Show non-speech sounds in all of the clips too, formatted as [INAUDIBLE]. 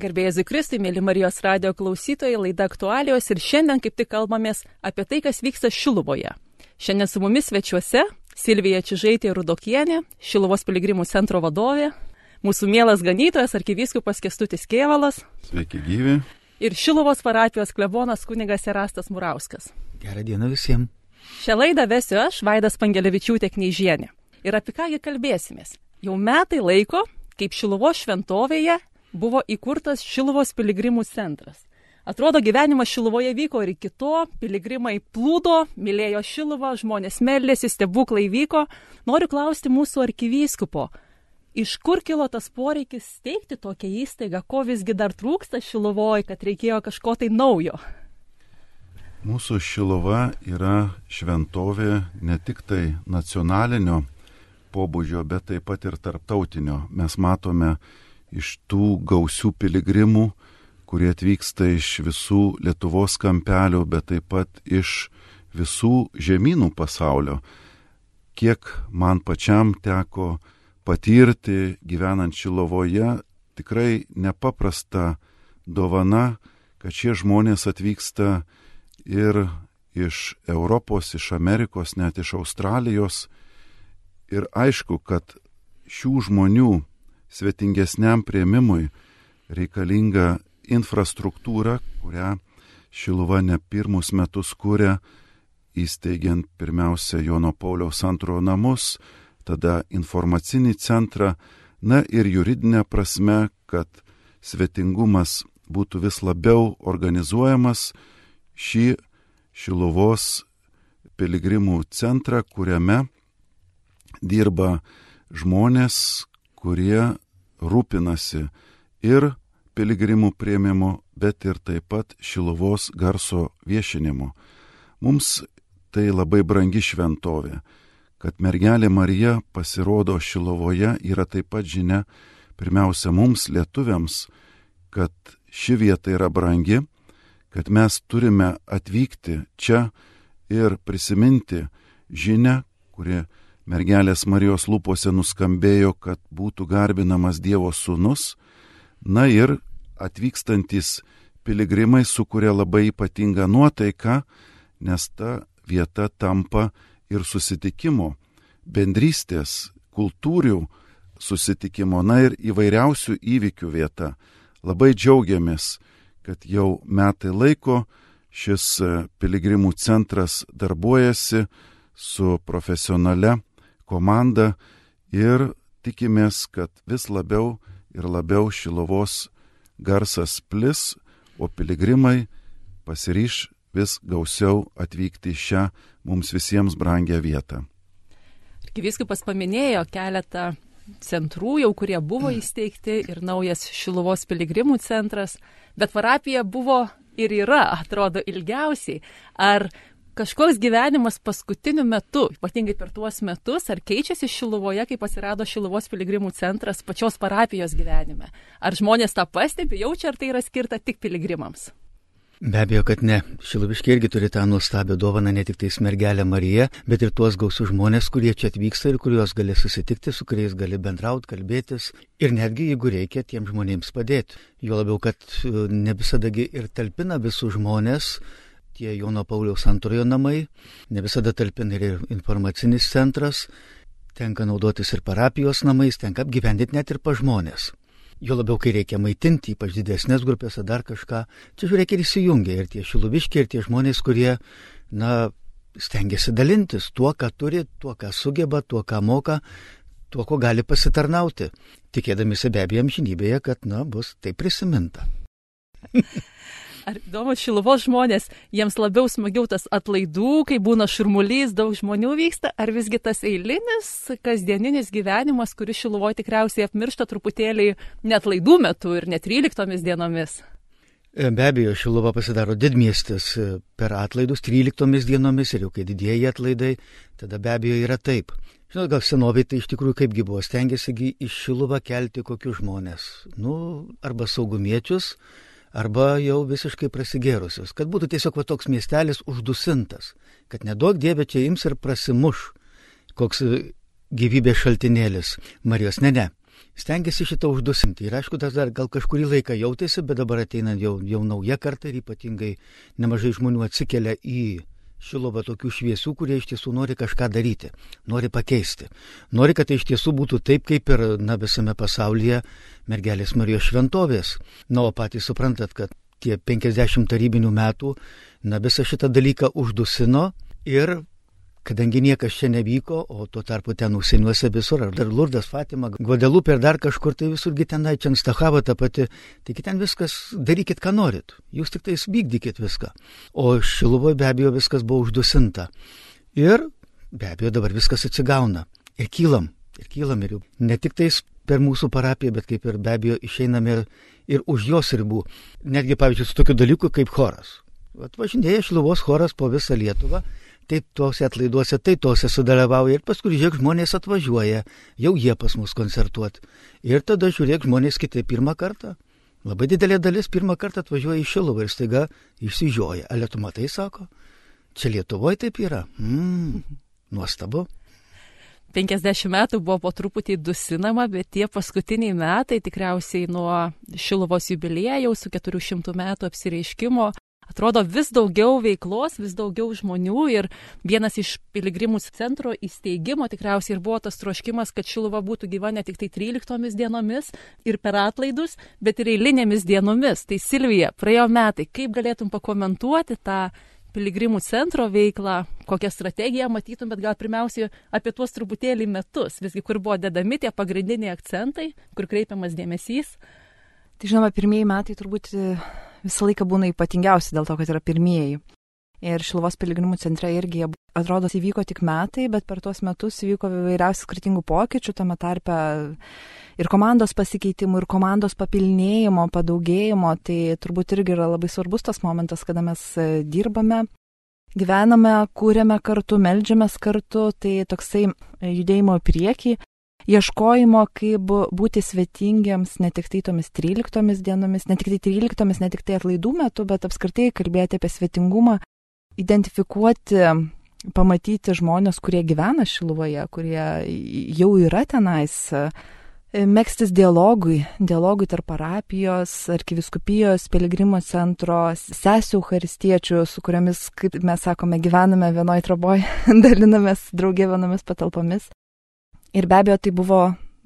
Garbėjai Zikristui, mėly Marijos radio klausytojai, laida aktualijos ir šiandien kaip tik kalbamės apie tai, kas vyksta Šiluvoje. Šiandien su mumis svečiuose Silvija Čižaitė Rudokienė, Šiluvos piligrimų centro vadovė, mūsų mielas ganytojas arkivyskupas Kestutis Kievalas. Sveiki gyvi. Ir Šiluvos parapijos klebonas kunigas Erastas Murauskas. Gerą dieną visiems. Šią laidą vesiu aš, Vaidas Pangelevičiūtė Knyžienė. Ir apie kągi kalbėsimės. Jau metai laiko, kaip Šiluvos šventovėje buvo įkurtas Šiluvos piligrimų centras. Atrodo, gyvenimas Šiluvoje vyko ir iki to, piligrimai plūdo, mylėjo Šiluvą, žmonės meldėsi, stebuklai vyko. Noriu klausti mūsų arkivyskupo, iš kur kilo tas poreikis steigti tokią įstaigą, ko visgi dar trūksta Šiluvoje, kad reikėjo kažko tai naujo? Mūsų Šiluva yra šventovė ne tik tai nacionalinio pobūdžio, bet taip pat ir tarptautinio. Mes matome iš tų gausių piligrimų, kurie atvyksta iš visų Lietuvos kampelių, bet taip pat iš visų žemynų pasaulio. Kiek man pačiam teko patirti gyvenant Šilovoje, tikrai nepaprasta dovana, kad šie žmonės atvyksta ir iš Europos, iš Amerikos, net iš Australijos. Ir aišku, kad šių žmonių svetingesniam prieimimui reikalinga infrastruktūra, kurią Šiluva ne pirmus metus kūrė, įsteigiant pirmiausia Jono Pauliaus antrojo namus, tada informacinį centrą, na ir juridinė prasme, kad svetingumas būtų vis labiau organizuojamas šį Šiluvos piligrimų centrą, kuriame dirba žmonės, kurie rūpinasi ir piligrimų prieimimu, bet ir taip pat Šiluvos garso viešinimu. Mums tai labai brangi šventovė. Kad mergelė Marija pasirodo Šilovoje yra taip pat žinia pirmiausia mums lietuviams, kad ši vieta yra brangi, kad mes turime atvykti čia ir prisiminti žinę, kuri mergelės Marijos lūpose nuskambėjo, kad būtų garbinamas Dievo sūnus, na ir atvykstantis piligrimai sukuria labai ypatingą nuotaiką, nes ta vieta tampa ir susitikimo, bendrystės, kultūrių susitikimo, na ir įvairiausių įvykių vieta. Labai džiaugiamės, kad jau metai laiko šis piligrimų centras darbuojasi su profesionale komanda ir tikimės, kad vis labiau ir labiau Šilovos garsas plis, o piligrimai pasiryš vis gausiau atvykti į šią mums visiems brangią vietą. Arkivyskupas paminėjo keletą centrų jau, kurie buvo įsteigti ir naujas Šilovos piligrimų centras, bet parapija buvo ir yra, atrodo, ilgiausiai. Ar kažkoks gyvenimas paskutiniu metu, ypatingai per tuos metus, ar keičiasi Šiluvoje, kai pasirado Šiluvos piligrimų centras pačios parapijos gyvenime? Ar žmonės tą pastebi, jaučia, ar tai yra skirta tik piligrimams? Be abejo, kad ne. Šiluviškiai irgi turi tą nuostabią dovaną ne tik tais mergelę Mariją, bet ir tuos gausius žmonės, kurie čia atvyksta ir kuriuos gali susitikti, su kuriais gali bendrauti, kalbėtis ir netgi, jeigu reikia, tiem žmonėms padėti. Jo labiau, kad e, ne visadagi ir talpina visus žmonės, tie Jono Pauliaus antrojo namai, ne visada talpina ir informacinis centras, tenka naudotis ir parapijos namais, tenka apgyvendinti net ir pa žmonės. Jo labiau, kai reikia maitinti, ypač didesnės grupėse dar kažką, čia žiūrėk ir įsijungia ir tie šiluviškiai, ir tie žmonės, kurie, na, stengiasi dalintis tuo, ką turi, tuo, ką sugeba, tuo, ką moka, tuo, ko gali pasitarnauti, tikėdamisi be abejo amžinybėje, kad, na, bus tai prisiminta. [LAUGHS] Ar įdomu, šiluvos žmonės, jiems labiau smagiau tas atlaidų, kai būna šurmulys, daug žmonių vyksta, ar visgi tas eilinis, kasdieninis gyvenimas, kuris šiluvoje tikriausiai apmiršta truputėlį net laidų metu ir net 13 dienomis? E, be abejo, Šiluva pasidaro didmiestis e, per atlaidus 13 dienomis ir jau kai didieji atlaidai, tada be abejo yra taip. Žinot, gal senoviai tai iš tikrųjų kaipgi buvo, stengiasi iš Šiluvą kelti kokius žmonės. Nu, arba saugumiečius, arba jau visiškai prasigėrusios, kad būtų tiesiog va toks miestelis uždusintas, kad nedaug dievė čia ims ir prasimuš koks gyvybės šaltinėlis Marijos, ne, ne. stengiasi šitą uždusinti. Ir aišku, tas dar gal kažkurį laiką jautėsi, bet dabar ateina jau, jau nauja karta ir ypatingai nemažai žmonių atsikelia į Šiluvą tokių šviesių, kurie iš tiesų nori kažką daryti, nori pakeisti. Nori, kad tai iš tiesų būtų taip, kaip ir na, visame pasaulyje mergelės Marijos šventovės. Na, o patys suprantat, kad tie 50 tarybinių metų, na, visą šitą dalyką uždusino ir kadangi niekas čia nevyko, o tuo tarpu ten užsieniuose visur, ar dar Lurdas, Fatima, Guadelupė ir dar kažkur, tai visurgi tenai čia Anstahava ta pati, taigi ten viskas, darykit, ką norit, jūs tik tais vykdykit viską. O Šiluvoje be abejo viskas buvo uždusinta. Ir be abejo dabar viskas atsigauna. Ir kylam, ir kylam, ir ne tik tais per mūsų parapiją, bet kaip ir be abejo išeiname ir, ir už jos ribų. Netgi, pavyzdžiui, su tokiu dalyku kaip choras. Atvažinėja Šiluvos choras po visą Lietuvą taip tuose atlaiduose, tai tuose sudalyvauja ir paskui žiūrėk žmonės atvažiuoja, jau jie pas mus koncertuoti. Ir tada žiūrėk žmonės kitai pirmą kartą. Labai didelė dalis pirmą kartą atvažiuoja į Šiluvą ir staiga išsižioja. Ale tu matai, sako, čia Lietuvoje taip yra. Mm, nuostabu. 50 metų buvo po truputį dusinama, bet tie paskutiniai metai tikriausiai nuo Šiluvos jubilėjaus su 400 metų apsireiškimo atrodo vis daugiau veiklos, vis daugiau žmonių ir vienas iš piligrimų centro įsteigimo tikriausiai ir buvo tas troškimas, kad Šiluva būtų gyva ne tik tai 13 dienomis ir per atlaidus, bet ir eilinėmis dienomis. Tai Silvija, praėjo metai, kaip galėtum pakomentuoti tą piligrimų centro veiklą, kokią strategiją matytum, bet gal pirmiausiai apie tuos truputėlį metus, visgi kur buvo dedami tie pagrindiniai akcentai, kur kreipiamas dėmesys. Tai žinoma, pirmieji metai turbūt visą laiką būna ypatingiausi dėl to, kad yra pirmieji. Ir Šilvos piligrimų centre irgi, atrodo, įvyko tik metai, bet per tuos metus įvyko įvairiausių skirtingų pokyčių, tame tarpe ir komandos pasikeitimų, ir komandos papilnėjimo, padaugėjimo. Tai turbūt irgi yra labai svarbus tas momentas, kada mes e, dirbame, gyvename, kūrėme kartu, melžiamės kartu, tai toksai judėjimo į priekį ieškojimo, kaip būti svetingiems ne tik tai tomis 13 dienomis, ne tik tai 13, ne tik tai atlaidų metu, bet apskritai kalbėti apie svetingumą, identifikuoti, pamatyti žmonės, kurie gyvena Šiluvoje, kurie jau yra tenais, mėgstis dialogui, dialogui tarp parapijos, arkiviskupijos, piligrimo centro, sesių haristiečių, su kuriamis, kaip mes sakome, gyvename vienoje traboje, [LAUGHS] dalinamės draugė vienomis patalpomis. Ir be abejo, tai buvo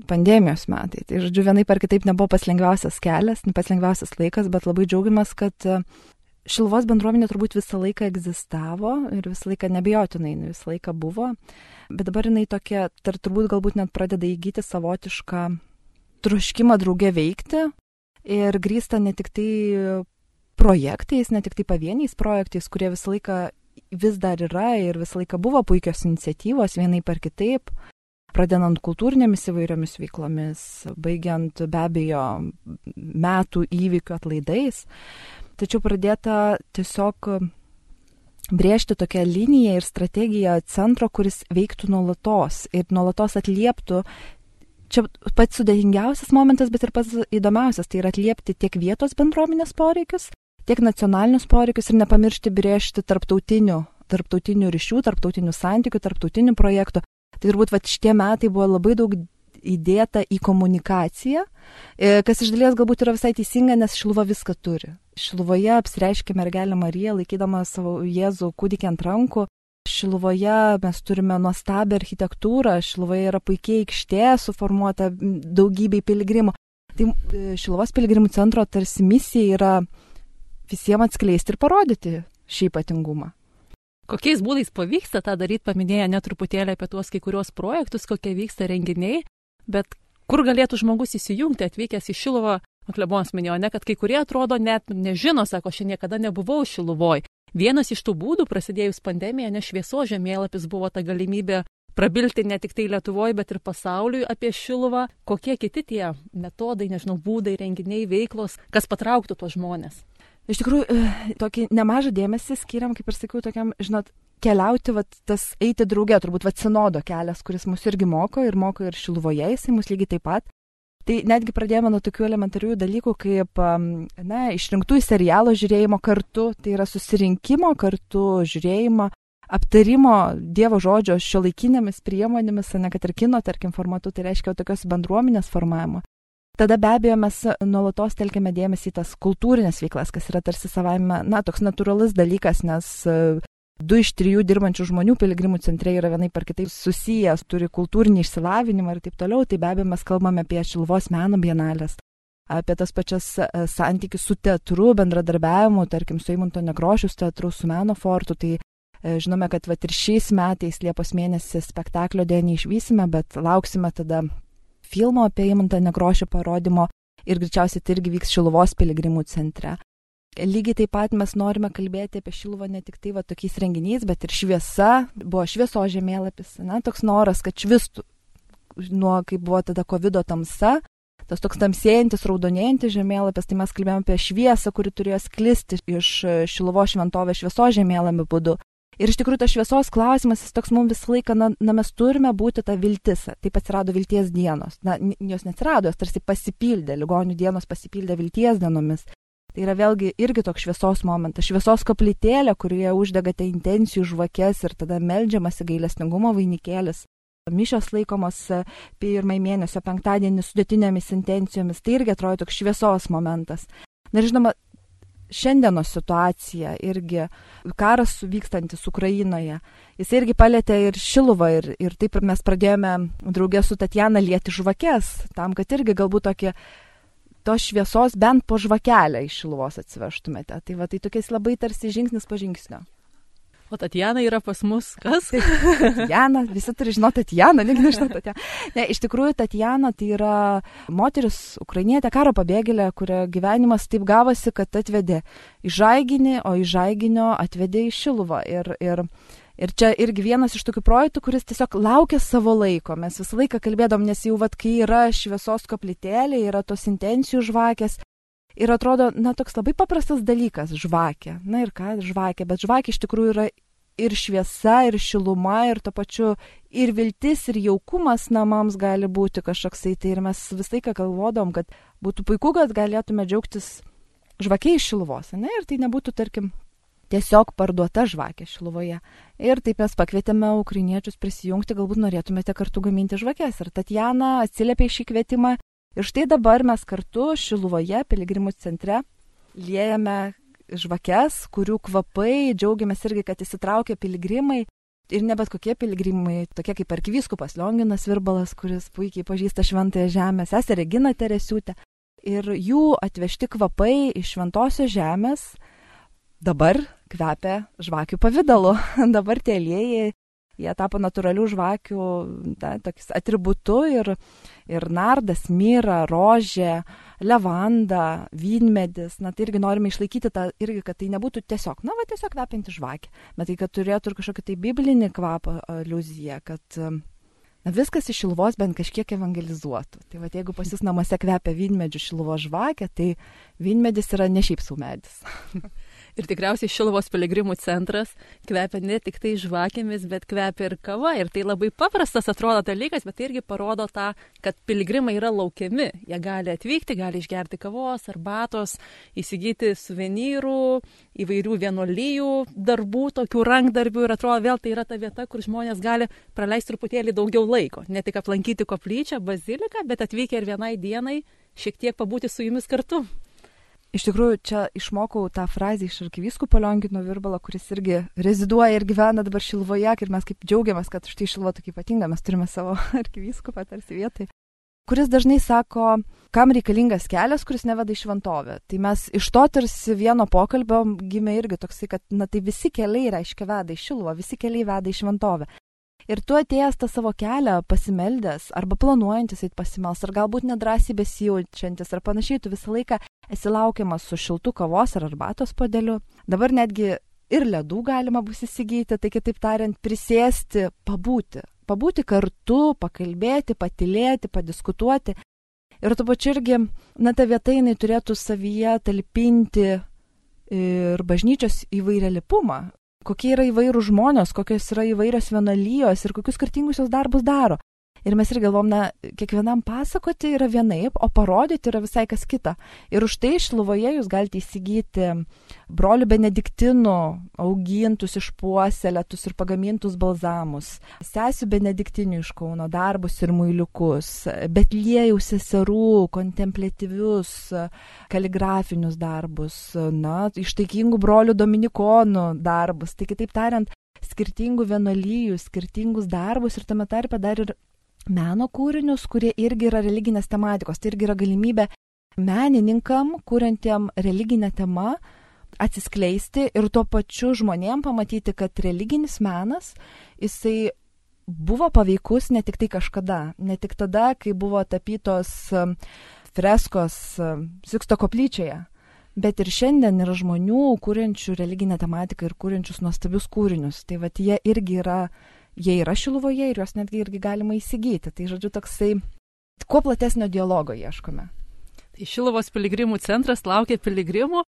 pandemijos metai. Tai, žodžiu, vienai par kitaip nebuvo pats lengviausias kelias, pats lengviausias laikas, bet labai džiaugiamės, kad e, Šilvos bendruomenė turbūt visą laiką egzistavo ir visą laiką nebejotinai, visą laiką buvo, bet dabar jinai tokia, tar turbūt galbūt net pradeda įgyti savotišką troškimą draugė veikti ir grįsta ne tik tai projektais, ne tik tai pavieniais projektais, kurie visą laiką vis dar yra ir visą laiką buvo puikios iniciatyvos vienai par kitaip, pradedant kultūrinėmis įvairiomis veiklomis, baigiant be abejo metų įvykių atlaidais. Tačiau pradėta tiesiog brėžti tokią liniją ir strategiją centro, kuris veiktų nuolatos ir nuolatos atlieptų. Čia pats sudėtingiausias momentas, bet ir pats įdomiausias, tai yra atliepti tiek vietos bendruomenės poreikius, tiek nacionalinius poreikius ir nepamiršti brėžti tarptautinių, tarptautinių ryšių, tarptautinių santykių, tarptautinių projektų, Tai turbūt va, šitie metai buvo labai daug įdėta į komunikaciją, e, kas iš dalies galbūt yra visai teisinga, nes Šiluva viską turi. Šiluvoje apsireiškia mergelė Marija, laikydama savo Jėzų kūdikį ant rankų. Šiluvoje mes turime nuostabią architektūrą, Šiluvoje yra puikiai aikštė suformuota daugybei piligrimų. Tai e, Šiluvos piligrimų centro tarsi misija yra visiems atskleisti ir parodyti šį ypatingumą. Kokiais būdais pavyksta tą daryti, paminėję netruputėlį apie tuos kai kurios projektus, kokie vyksta renginiai, bet kur galėtų žmogus įsijungti atvykęs į Šilovą, Klebonas minėjo, ne, kad kai kurie atrodo net nežino, sako, aš niekada nebuvau Šiluvoj. Vienas iš tų būdų, prasidėjus pandemija, ne švieso žemėlapis buvo ta galimybė prabilti ne tik tai Lietuvoje, bet ir pasauliui apie Šiluvą, kokie kiti tie metodai, nežinau, būdai, renginiai, veiklos, kas patrauktų tuos žmonės. Iš tikrųjų, e, tokį nemažą dėmesį skiriam, kaip ir sakiau, tokiam, žinot, keliauti, vat, tas eiti drauge, turbūt vat sinodo kelias, kuris mus irgi moko ir moko ir šiluvoje, jisai mus lygiai taip pat. Tai netgi pradėjome nuo tokių elementarių dalykų, kaip, na, išrinktų į serialo žiūrėjimo kartu, tai yra susirinkimo kartu žiūrėjimo, aptarimo Dievo žodžio šio laikinėmis priemonėmis, ne kad ir kino, tarkim, formatu, tai reiškia tokios bendruomenės formavimo. Tada be abejo mes nuolatos telkiame dėmesį į tas kultūrinės veiklas, kas yra tarsi savaime, na, toks natūralus dalykas, nes e, du iš trijų dirbančių žmonių piligrimų centre yra vienai par kitaip susijęs, turi kultūrinį išsilavinimą ir taip toliau, tai be abejo mes kalbame apie Šilvos meno bienalės, apie tas pačias e, santykius su teatru, bendradarbiavimu, tarkim, su Eimunto Nekrošius teatru, su Meno fortu. Tai e, žinome, kad vat, ir šiais metais Liepos mėnesį spektaklio dėja neišvysime, bet lauksime tada filmo apie Eimuntą Nekrošių parodymo ir greičiausiai tai irgi vyks Šiluvos piligrimų centre. Lygiai taip pat mes norime kalbėti apie Šiluvą ne tik tai va tokiais renginiais, bet ir šviesa, buvo švieso žemėlapis, na, toks noras, kad švistų nuo, kai buvo tada COVID tamsa, tas toks tamsėjantis, raudonėjantis žemėlapis, tai mes kalbėjome apie šviesą, kuri turėjo sklisti iš Šilovo šventovės švieso žemėlapį būdu. Ir iš tikrųjų tas šviesos klausimas, jis toks mums visą laiką, na, na mes turime būti ta viltis. Taip atsirado vilties dienos. Na, jos neatsirado, jos tarsi pasipildė, ligonių dienos pasipildė vilties dienomis. Tai yra vėlgi irgi toks šviesos momentas, šviesos koplytėlė, kurioje uždegate intencijų žvakės ir tada melžiamasi gailestingumo vainikėlis mišios laikomos e, pirmąjį mėnesio penktadienį sudėtinėmis intencijomis, tai irgi atrodo toks šviesos momentas. Na ir žinoma, šiandienos situacija irgi, karas vykstantis Ukrainoje, jis irgi palėtė ir Šiluvą ir, ir taip mes pradėjome draugė su Tatjana lieti žvakės, tam, kad irgi galbūt tokie tos šviesos bent po žvakelę iš Šiluvos atsivežtumėte. Tai va, tai tokiais labai tarsi žingsnis po žingsnio. O Tatjana yra pas mus kas? Tatjana, visi turi žinoti Tatjana, negi nežinau Tatjana. Ne, iš tikrųjų, Tatjana tai yra moteris, ukrainietė, karo pabėgėlė, kurio gyvenimas taip gavosi, kad atvedė į Žaiginį, o į Žaiginio atvedė į Šiluvą. Ir, ir, ir čia irgi vienas iš tokių projektų, kuris tiesiog laukia savo laiko. Mes visą laiką kalbėdom, nes jau, vad, kai yra šviesos koplytėlė, yra tos intencijų žvakės, Ir atrodo, na, toks labai paprastas dalykas - žvakė. Na ir ką, žvakė, bet žvakė iš tikrųjų yra ir šviesa, ir šiluma, ir to pačiu ir viltis, ir jaukumas namams gali būti kažkoksai. Tai ir mes visą laiką galvodom, kad būtų puiku, kad galėtume džiaugtis žvakiai iš šiluvos, ne? Ir tai nebūtų, tarkim, tiesiog parduota žvakė šiluvoje. Ir taip mes pakvietėme ukrainiečius prisijungti, galbūt norėtumėte kartu gaminti žvakės. Ir Tatjana atsiliepė šį kvietimą. Ir štai dabar mes kartu šiluvoje, piligrimų centre, liejame žvakes, kurių kvapai, džiaugiamės irgi, kad įsitraukia piligrimai. Ir ne bet kokie piligrimai, tokie kaip arkivyskupas Lionginas Virbalas, kuris puikiai pažįsta šventąją žemę, sesė Regina Teresiūtė. Ir jų atvežti kvapai iš šventosios žemės dabar kvepia žvakių pavydalu. [LAUGHS] dabar tie aliejai Jie tapo natūralių žvakių da, tokius atributų ir, ir nardas, myra, rožė, levanda, vynmedis. Na tai irgi norime išlaikyti tą, irgi, kad tai nebūtų tiesiog, na va, tiesiog kvepinti žvakį, bet tai, kad turėtų ir kažkokį tai biblinį kvapą iliuziją, kad na, viskas iš šilvos bent kažkiek evangelizuotų. Tai va, jeigu pas jūs namuose kvepia vynmedžių šilvo žvakė, tai vynmedis yra ne šiaip sau medis. [LAUGHS] Ir tikriausiai Šilvos piligrimų centras kvepia ne tik tai žvakėmis, bet kvepia ir kava. Ir tai labai paprastas atrodo dalykas, bet tai irgi parodo tą, kad piligrimai yra laukiami. Jie gali atvykti, gali išgerti kavos, arbatos, įsigyti suvenyrų, įvairių vienolyjų darbų, tokių rankdarbių. Ir atrodo vėl tai yra ta vieta, kur žmonės gali praleisti truputėlį daugiau laiko. Ne tik aplankyti koplyčią, baziliką, bet atvykę ir vienai dienai šiek tiek pabūti su jumis kartu. Iš tikrųjų, čia išmokau tą frazę iš arkivyskupo Liongino Virbalo, kuris irgi reziduoja ir gyvena dabar Šilvoje, ir mes kaip džiaugiamės, kad štai Šilvo tokia ypatinga, mes turime savo [LAUGHS] arkivyskupą tarsi vietai, kuris dažnai sako, kam reikalingas kelias, kuris neveda į šventovę. Tai mes iš to tarsi vieno pokalbio gimė irgi toksai, kad na tai visi keliai reiškia veda į Šilvą, visi keliai veda į šventovę. Ir tu atėjęs tą savo kelią, pasimeldęs, arba planuojantis eit pasimels, ar galbūt nedrasiai besijaučiantis, ar panašiai, tu visą laiką esi laukiamas su šiltu kavos ar arbatos podeliu. Dabar netgi ir ledų galima bus įsigyti, tai kitaip tariant, prisėsti, pabūti. Pabūti kartu, pakalbėti, patilėti, padiskutuoti. Ir tu pačiu irgi, na, ta vieta jinai turėtų savyje talpinti ir bažnyčios įvairialipumą, kokie yra įvairūs žmonės, kokios yra įvairios vienalyjos ir kokius skirtingus jos darbus daro. Ir mes ir galvom, na, kiekvienam pasakoti yra vienaip, o parodyti yra visai kas kita. Ir už tai Šiluvoje jūs galite įsigyti brolių benediktinų augintus, išpuoselėtus ir pagamintus balzamus, sesių benediktinių iš Kauno darbus ir muiliukus, betlėjų seserų kontemplatyvius kaligrafinius darbus, na, ištaikingų brolių dominikonų darbus. Tai kitaip tariant, skirtingų vienuolyjų, skirtingus darbus ir tame tarpe dar ir meno kūrinius, kurie irgi yra religinės tematikos. Tai irgi yra galimybė menininkam, kuriantiem religinę temą, atsiskleisti ir tuo pačiu žmonėm pamatyti, kad religinis menas, jisai buvo paveikus ne tik tai kažkada, ne tik tada, kai buvo tapytos um, freskos um, Siksto koplyčioje, bet ir šiandien yra žmonių, kuriančių religinę tematiką ir kuriančius nuostabius kūrinius. Tai vad jie irgi yra, jie yra šiluvoje ir juos netgi irgi galima įsigyti. Tai žodžiu toksai, kuo platesnio dialogo ieškome. Tai Šiluvos piligrimų centras laukia piligrimų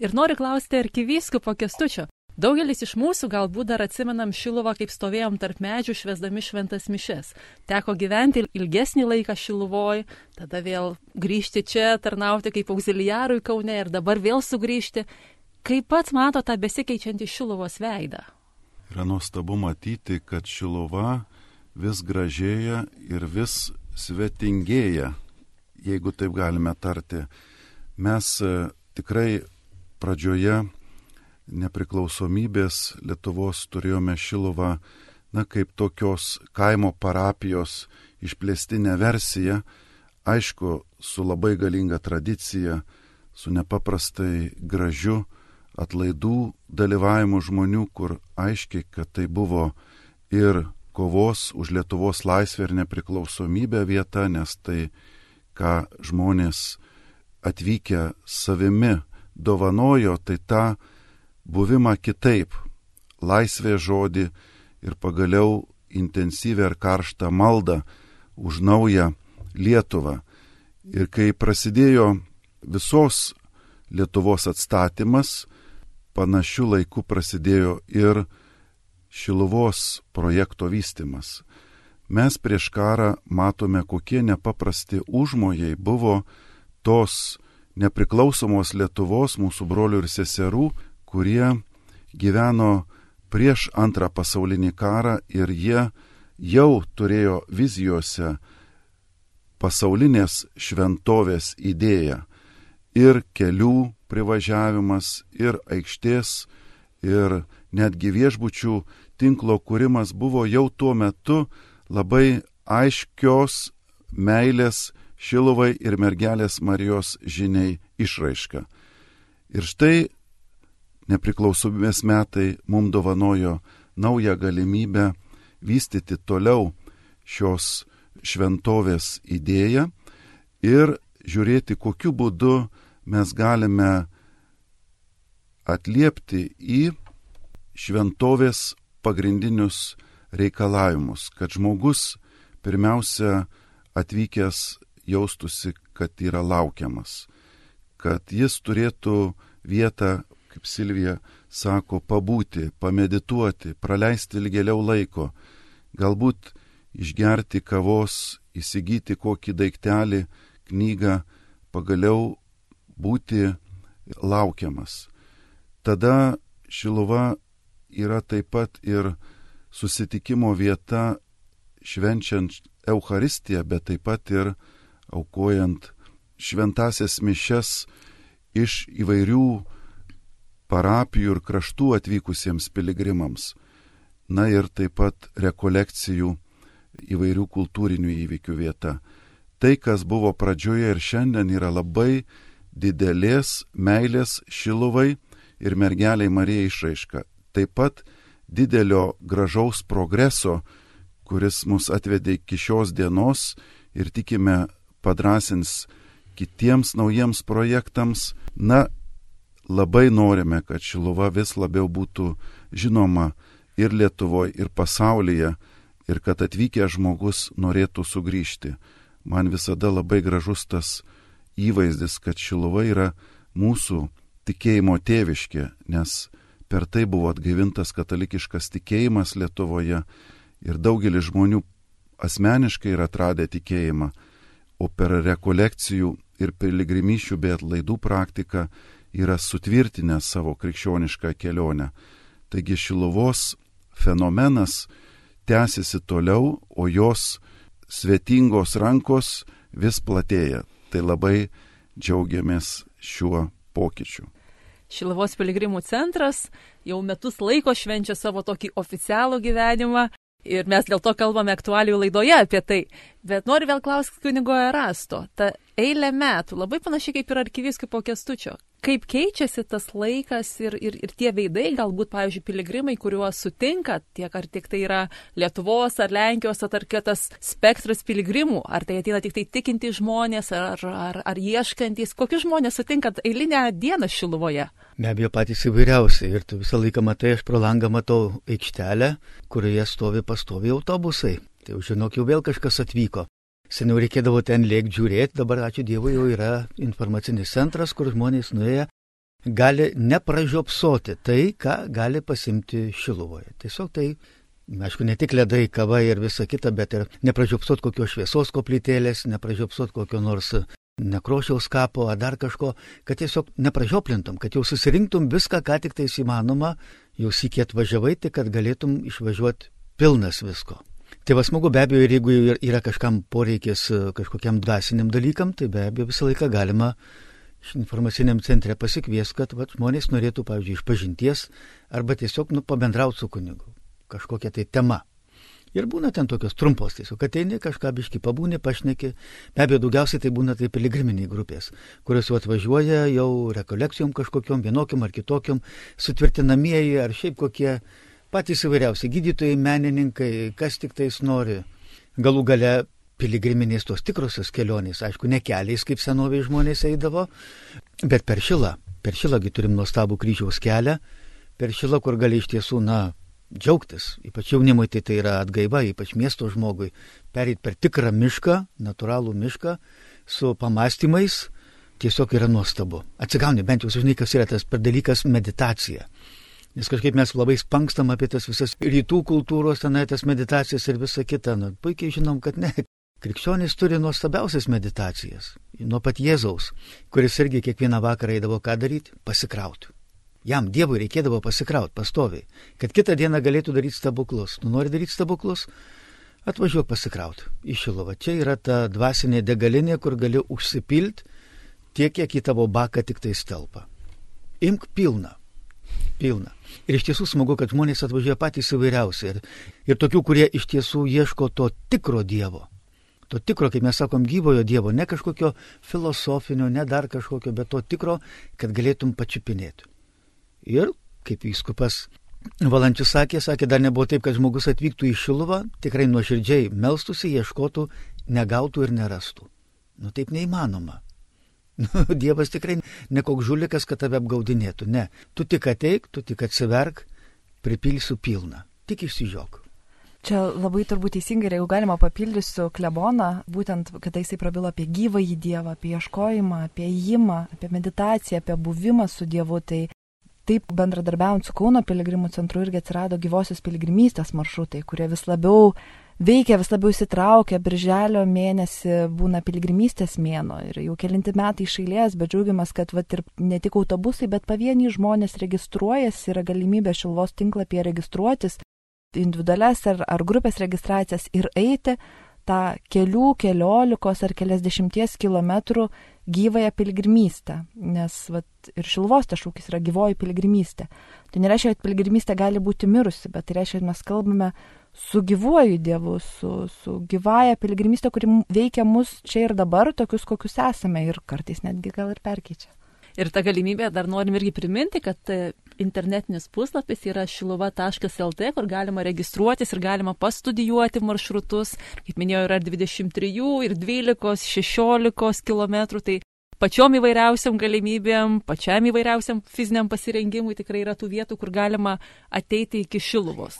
ir nori klausti arkivyskupo kestučio. Daugelis iš mūsų galbūt dar atsimenam Šiluvą, kaip stovėjom tarp medžių švesdami šventas mišes. Teko gyventi ilgesnį laiką Šiluvoj, tada vėl grįžti čia, tarnauti kaip auxiliarui Kaune ir dabar vėl sugrįžti. Kaip pats mato tą besikeičiantį Šiluvos veidą? Yra nuostabu matyti, kad Šiluva vis gražėja ir vis svetingėja, jeigu taip galime tarti. Mes e, tikrai pradžioje nepriklausomybės Lietuvos turėjome Šiluvą, na, kaip tokios kaimo parapijos išplėstinė versija, aišku, su labai galinga tradicija, su nepaprastai gražiu atlaidų dalyvavimu žmonių, kur aiškiai, kad tai buvo ir kovos už Lietuvos laisvę ir nepriklausomybę vieta, nes tai, ką žmonės atvykę savimi dovanojo, tai tą buvimą kitaip, laisvė žodį ir pagaliau intensyvę ir karštą maldą už naują Lietuvą. Ir kai prasidėjo visos Lietuvos atstatymas, panašių laikų prasidėjo ir Šiluvos projekto vystimas. Mes prieš karą matome, kokie nepaprasti užmojai buvo tos nepriklausomos Lietuvos mūsų brolių ir seserų, kurie gyveno prieš antrą pasaulinį karą ir jie jau turėjo vizijose pasaulinės šventovės idėją. Ir kelių privažiavimas, ir aikštės, ir netgi viešbučių tinklo kūrimas buvo jau tuo metu labai aiškios meilės Šilovai ir mergelės Marijos žiniai išraiška. Ir štai nepriklausomybės metai mums dovanojo naują galimybę vystyti toliau šios šventovės idėją ir žiūrėti, kokiu būdu mes galime atliepti į šventovės pagrindinius reikalavimus, kad žmogus pirmiausia atvykęs jaustųsi, kad yra laukiamas, kad jis turėtų vietą, kaip Silvija sako, pabūti, pamedituoti, praleisti ilgėliau laiko, galbūt išgerti kavos, įsigyti kokį daiktelį, knygą, pagaliau būti laukiamas. Tada Šiluva yra taip pat ir susitikimo vieta švenčiant Euharistiją, bet taip pat ir aukojant šventasias mišes iš įvairių parapijų ir kraštų atvykusiems piligrimams. Na ir taip pat rekolekcijų įvairių kultūrinių įvykių vieta. Tai, kas buvo pradžioje ir šiandien, yra labai didelės meilės šiluvai ir mergeliai Marijai išraiška. Taip pat didelio gražaus progreso, kuris mus atvedė iki šios dienos ir tikime padrasins kitiems naujiems projektams. Na, labai norime, kad Šiluva vis labiau būtų žinoma ir Lietuvoje, ir pasaulyje, ir kad atvykęs žmogus norėtų sugrįžti. Man visada labai gražus tas įvaizdis, kad Šiluva yra mūsų tikėjimo tėviškė, nes per tai buvo atgaivintas katalikiškas tikėjimas Lietuvoje ir daugelis žmonių asmeniškai yra atradę tikėjimą, o per rekolekcijų ir piligrimyšių bei atlaidų praktiką yra sutvirtinę savo krikščionišką kelionę. Taigi Šilovos fenomenas tęsiasi toliau, o jos svetingos rankos vis platėja. Tai labai džiaugiamės šiuo pokyčiu. Šilavos piligrimų centras jau metus laiko švenčia savo tokį oficialų gyvenimą ir mes dėl to kalbame aktualių laidoje apie tai. Bet noriu vėl klausti kunigo Erasto. Ta eilė metų, labai panašiai kaip ir arkiviskipo kestučio kaip keičiasi tas laikas ir, ir, ir tie veidai, galbūt, pavyzdžiui, piligrimai, kuriuos sutinkat, tiek ar tik tai yra Lietuvos ar Lenkijos, ar kitas spektras piligrimų, ar tai ateina tik tai tikinti žmonės, ar, ar, ar ieškantis, kokius žmonės sutinkat eilinę dieną Šiluvoje? Be abejo, patys įvairiausi ir tu visą laiką matai, aš pro langą matau aikštelę, kurioje stovi pastovi autobusai. Tai jau žinok, jau vėl kažkas atvyko. Seniau reikėdavo ten lėkti žiūrėti, dabar ačiū Dievui jau yra informacinis centras, kur žmonės nuėję gali nepražiopsoti tai, ką gali pasimti Šiluvoje. Tiesiog tai, aišku, ne tik ledai, kava ir visa kita, bet ir nepražiopsoti kokios šviesos koplytėlės, nepražiopsoti kokio nors nekrošiaus kapo ar dar kažko, kad tiesiog nepražioplintum, kad jau susirinktum viską, ką tik tai įmanoma, jau sikėt važiavai, tai kad galėtum išvažiuoti pilnas visko. Tai va smagu be abejo ir jeigu yra kažkam poreikis e, kažkokiam dvasiniam dalykam, tai be abejo visą laiką galima informaciniam centre pasikvies, kad va, žmonės norėtų, pavyzdžiui, iš pažinties arba tiesiog nu, pabendrauti su kunigu. Kažkokia tai tema. Ir būna ten tokios trumpos, tiesiog ateini, kažką biški pabūni, pašneki. Be abejo, daugiausiai tai būna tai piligriminiai grupės, kurios jau atvažiuoja jau rekolekcijom kažkokiam, vienokiam ar kitokiam, sutvirtinamieji ar šiaip kokie patys įvairiausi gydytojai, menininkai, kas tik tais nori. Galų gale piligriminės tos tikrosios kelionės, aišku, ne keliais, kaip senoviai žmonės eidavo, bet per šilą. Per šilągi turim nuostabų kryžiaus kelią, per šilą, kur gali iš tiesų, na, džiaugtis, ypač jaunimui tai tai yra atgaiva, ypač miesto žmogui, perėti per tikrą mišką, natūralų mišką, su pamastymais, tiesiog yra nuostabu. Atsigauni, bent jau sužinai, kas yra tas per dalykas meditacija. Nes kažkaip mes labai spankstam apie tas visas rytų kultūros, tenai tas meditacijas ir visa kita. Nu, puikiai žinom, kad ne. Krikščionys turi nuostabiausias meditacijas. Nuo pat Jėzaus, kuris irgi kiekvieną vakarą eidavo ką daryti - pasikrauti. Jam Dievui reikėdavo pasikrauti pastoviai, kad kitą dieną galėtų daryti stebuklus. Nu nori daryti stebuklus? Atvažiuok pasikrauti į Šilovą. Čia yra ta dvasinė degalinė, kur gali užsipilti tiek, kiek į tavo baką tik tai stelpa. Imk pilną pilna. Ir iš tiesų smagu, kad žmonės atvažiuoja patys įvairiausi. Ir, ir tokių, kurie iš tiesų ieško to tikro Dievo. To tikro, kaip mes sakom, gyvojo Dievo, ne kažkokio filosofinio, ne dar kažkokio, bet to tikro, kad galėtum pačiupinėti. Ir, kaip įskupas Valančius sakė, sakė, dar nebuvo taip, kad žmogus atvyktų į Šiluvą, tikrai nuoširdžiai melstusi, ieškotų, negautų ir nerastų. Nu taip neįmanoma. [LAUGHS] Dievas tikrai ne koks žulikas, kad tave apgaudinėtų. Ne. Tu tik ateik, tu tik atsiverk, pripilsiu pilną. Tik išsižiok. Čia labai turbūt teisingai, jeigu galima papildysiu kleboną, būtent, kad jisai prabilo apie gyvąjį Dievą, apie ieškojimą, apie įimą, apie meditaciją, apie buvimą su Dievu. Tai taip bendradarbiaujant su Kauno piligrimų centru irgi atsirado gyvosios piligrimystės maršrutai, kurie vis labiau veikia, vis labiau įsitraukia, birželio mėnesį būna piligrimystės mėno ir jau kelinti metai išailės, bet džiaugiamas, kad vat, ir ne tik autobusai, bet pavieniai žmonės registruojasi, yra galimybė šilvos tinklapyje registruotis, individualias ar, ar grupės registracijas ir eiti tą kelių, keliolikos ar keliasdešimties kilometrų gyvąją piligrimystę, nes vat, ir šilvos tas šūkis yra gyvoji piligrimystė. Tai nereiškia, kad piligrimystė gali būti mirusi, bet tai reiškia, kad mes kalbame su gyvuoju Dievu, su, su gyvaja piligrimystė, kuri veikia mus čia ir dabar, tokius kokius esame ir kartais netgi gal ir perkeičia. Ir tą galimybę dar norim irgi priminti, kad e, internetinis puslapis yra šiluva.lt, kur galima registruotis ir galima pastudijuoti maršrutus. Kaip minėjau, yra 23 ir 12, 16 km. Tai pačiom įvairiausiam galimybėm, pačiam įvairiausiam fiziniam pasirengimui tikrai yra tų vietų, kur galima ateiti iki šiluvos.